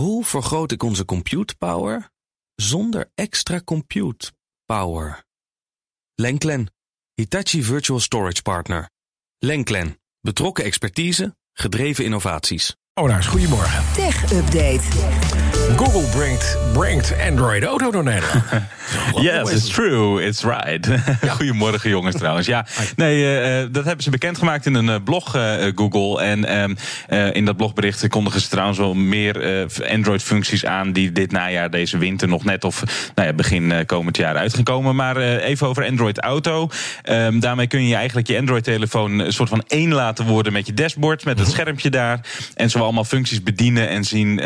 Hoe vergroot ik onze compute power zonder extra compute power? Lenklen, Hitachi Virtual Storage Partner. Lenklen, betrokken expertise, gedreven innovaties. Oh, nou eens goedemorgen. Tech Update. Google brengt, brengt Android Auto door Nederland. Yes, it's true, it's right. Goedemorgen jongens trouwens. Ja, nee, uh, dat hebben ze bekendgemaakt in een uh, blog, uh, Google. En in dat blogbericht kondigen ze trouwens wel meer Android-functies aan... die dit najaar, deze winter, nog net of nou ja, begin komend jaar uit gaan komen. Maar even over Android Auto. Um, daarmee kun je eigenlijk je Android-telefoon een soort van één laten worden met je dashboard... met het schermpje daar. En zo allemaal functies bedienen en zien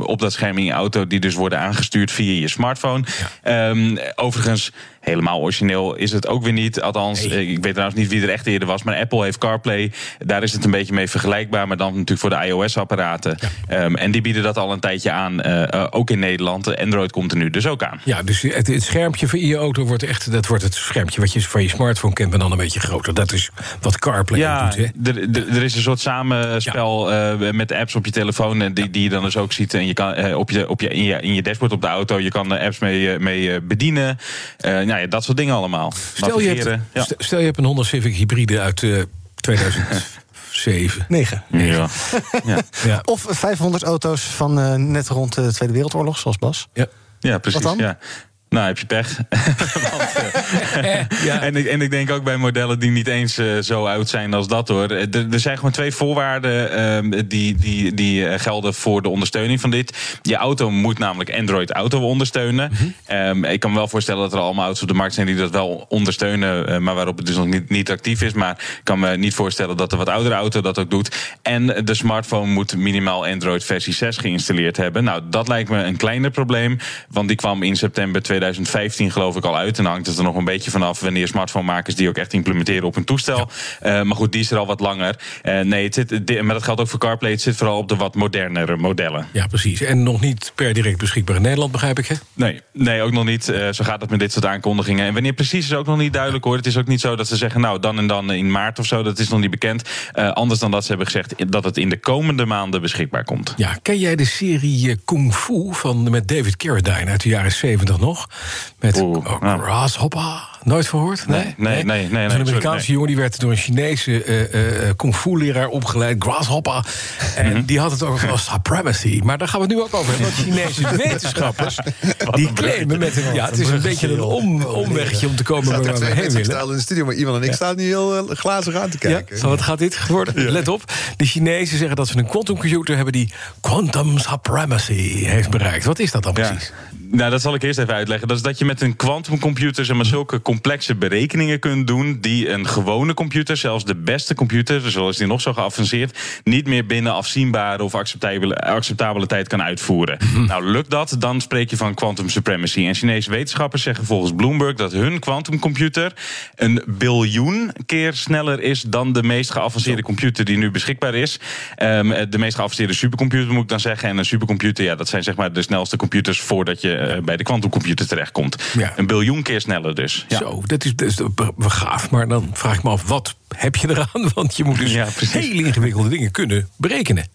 op dat scherm in je auto... die dus worden aangestuurd via je smartphone. Ja. Um, overigens, helemaal origineel is het ook weer niet. Althans, eh, ik weet trouwens niet wie er echt eerder was. Maar Apple heeft CarPlay. Daar is het een beetje mee vergelijkbaar. Maar dan natuurlijk voor de iOS-apparaten. Ehm, en die bieden dat al een tijdje aan. Eh, eh, ook in Nederland. Android komt er nu dus ook aan. Ja, dus het, het schermpje van je auto wordt echt. Dat wordt het schermpje wat je van je smartphone kent. Maar dan een beetje groter. Dat is wat CarPlay ja, doet. Hè? Er is een soort samenspel ja. met apps op je telefoon. Die, die je dan dus ook ziet. En je kan op je, op je, in, je, in je dashboard op de auto. Je kan apps mee, mee bedienen. nou ja, dat soort dingen allemaal. Stel je, hebt, ja. stel je hebt een Honda Civic hybride uit uh, 2007. 9. Ja. ja. ja. Of 500 auto's van uh, net rond de Tweede Wereldoorlog, zoals Bas. Ja. Ja, precies. Wat dan? Ja. Nou, heb je pech. ja. en, ik, en ik denk ook bij modellen die niet eens uh, zo oud zijn als dat hoor. Er, er zijn gewoon twee voorwaarden uh, die, die, die uh, gelden voor de ondersteuning van dit. Je auto moet namelijk Android Auto ondersteunen. Mm -hmm. um, ik kan me wel voorstellen dat er allemaal auto's op de markt zijn die dat wel ondersteunen, maar waarop het dus nog niet, niet actief is. Maar ik kan me niet voorstellen dat de wat oudere auto dat ook doet. En de smartphone moet minimaal Android versie 6 geïnstalleerd hebben. Nou, dat lijkt me een kleiner probleem, want die kwam in september 2020 2015 geloof ik al uit. En dan hangt het er nog een beetje vanaf wanneer smartphonemakers die ook echt implementeren op hun toestel. Ja. Uh, maar goed, die is er al wat langer. Uh, nee, het zit, maar dat geldt ook voor CarPlay. Het zit vooral op de wat modernere modellen. Ja, precies. En nog niet per direct beschikbaar in Nederland, begrijp ik, hè? Nee, nee ook nog niet. Uh, zo gaat het met dit soort aankondigingen. En wanneer precies is ook nog niet duidelijk, hoor. Het is ook niet zo dat ze zeggen, nou, dan en dan in maart of zo. Dat is nog niet bekend. anders dan dat ze hebben gezegd dat het in de komende maanden beschikbaar komt. Ja, ken jij de serie Kung Fu van, met David Carradine uit de jaren 70 nog? Met Oeh, oh, Grasshopper. Nooit verhoord? Nee, nee, nee. nee, een Amerikaanse jongen die werd door een Chinese uh, uh, kung fu leraar opgeleid, Grasshopper. En mhm. die had het over als supremacy. Maar daar gaan we het nu ook over hebben. Want Chinese wetenschappers die claimen met een. Ja, het is een beetje een om, omweggetje om te komen waar we heen willen. staan in de studio, maar iemand en ik staan nu heel glazig aan te kijken. Ja, wat gaat dit worden? Let op. De Chinezen zeggen dat ze een quantumcomputer hebben die quantum supremacy heeft bereikt. Wat is dat dan precies? Nou, dat zal ik eerst even uitleggen. Dat is dat je met een quantumcomputer zeg maar, zulke complexe berekeningen kunt doen. die een gewone computer, zelfs de beste computer, zoals die nog zo geavanceerd. niet meer binnen afzienbare of acceptabele, acceptabele tijd kan uitvoeren. Mhm. Nou, lukt dat, dan spreek je van quantum supremacy. En Chinese wetenschappers zeggen volgens Bloomberg dat hun quantumcomputer. een biljoen keer sneller is dan de meest geavanceerde computer die nu beschikbaar is. Um, de meest geavanceerde supercomputer moet ik dan zeggen. En een supercomputer, ja, dat zijn zeg maar de snelste computers voordat je uh, bij de kwantumcomputer terechtkomt. Ja. Een biljoen keer sneller dus. Ja. Zo, dat is, dat is gaaf. Maar dan vraag ik me af, wat heb je eraan? Want je moet dus ja, hele ingewikkelde dingen kunnen berekenen.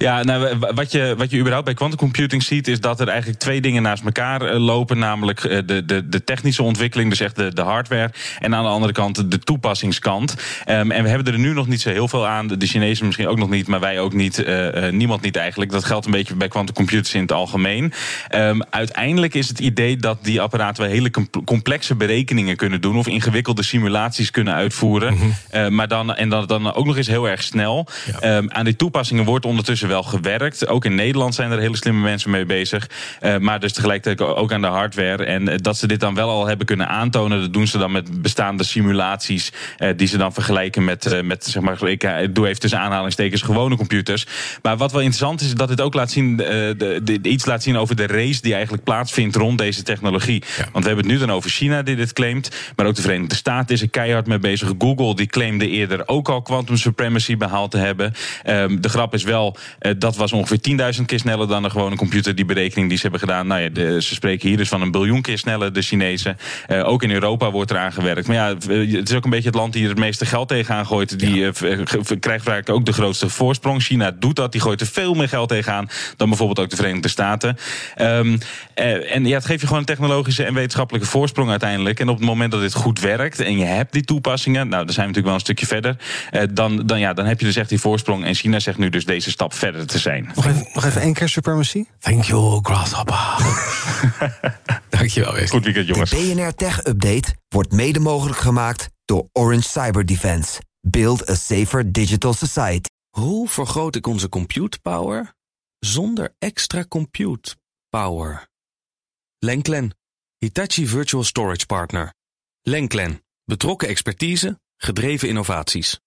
Ja, nou, wat, je, wat je überhaupt bij quantum computing ziet, is dat er eigenlijk twee dingen naast elkaar eh, lopen. Namelijk eh, de, de, de technische ontwikkeling, dus echt de, de hardware. En aan de andere kant de toepassingskant. Um, en we hebben er nu nog niet zo heel veel aan. De Chinezen misschien ook nog niet, maar wij ook niet. Uh, niemand niet eigenlijk. Dat geldt een beetje bij quantum computers in het algemeen. Um, uiteindelijk is het idee dat die apparaten wel hele complexe berekeningen kunnen doen. Of ingewikkelde simulaties kunnen uitvoeren. Mm -hmm. maar dan, en dan, dan ook nog eens heel erg snel. Ja. Um, aan die toepassingen wordt ondertussen wel gewerkt. Ook in Nederland zijn er hele slimme mensen mee bezig. Uh, maar dus tegelijkertijd ook aan de hardware. En eh, dat ze dit dan wel al hebben kunnen aantonen, dat doen ze dan met bestaande simulaties. Uh, die ze dan vergelijken met, met zeg maar, ik doe even tussen aanhalingstekens gewone computers. Maar wat wel interessant is, dat dit ook laat zien, de, de, iets laat zien over de race die eigenlijk plaatsvindt rond deze technologie. Want we hebben het nu dan over China die dit claimt. Maar ook de Verenigde Staten is er keihard mee bezig. Google die claimde eerder ook al quantum supremacy behaald te hebben. Um, de grap is wel, Uh, dat was ongeveer 10.000 keer sneller dan een gewone computer. Die berekening die ze hebben gedaan. Nou ja, de, ze spreken hier dus van een biljoen keer sneller, de Chinezen. Uh, ook in Europa wordt eraan gewerkt. Maar ja, het is ook een beetje het land die er het meeste geld tegenaan gooit. Die ja. krijgt vaak ook de grootste voorsprong. China doet dat. Die gooit er veel meer geld tegenaan dan bijvoorbeeld ook de Verenigde Staten. Um, en ja, het geeft je gewoon een technologische en wetenschappelijke voorsprong uiteindelijk. En op het moment dat dit goed werkt en je hebt die toepassingen, nou, dan zijn we natuurlijk wel een stukje verder. Dan, dan, ja, dan heb je dus echt die voorsprong. En China zegt nu dus deze stap verder te zijn. Nog even, nog even één keer supremacy. Thank you, Grasshopper. Dankjewel, Wesley. Goed weekend, jongens. De BNR Tech Update wordt mede mogelijk gemaakt door Orange Cyber Defense. Build a safer digital society. Hoe vergroot ik onze compute power zonder extra compute power? Lenklen, Hitachi Virtual Storage Partner. Lenklen, betrokken expertise, gedreven innovaties.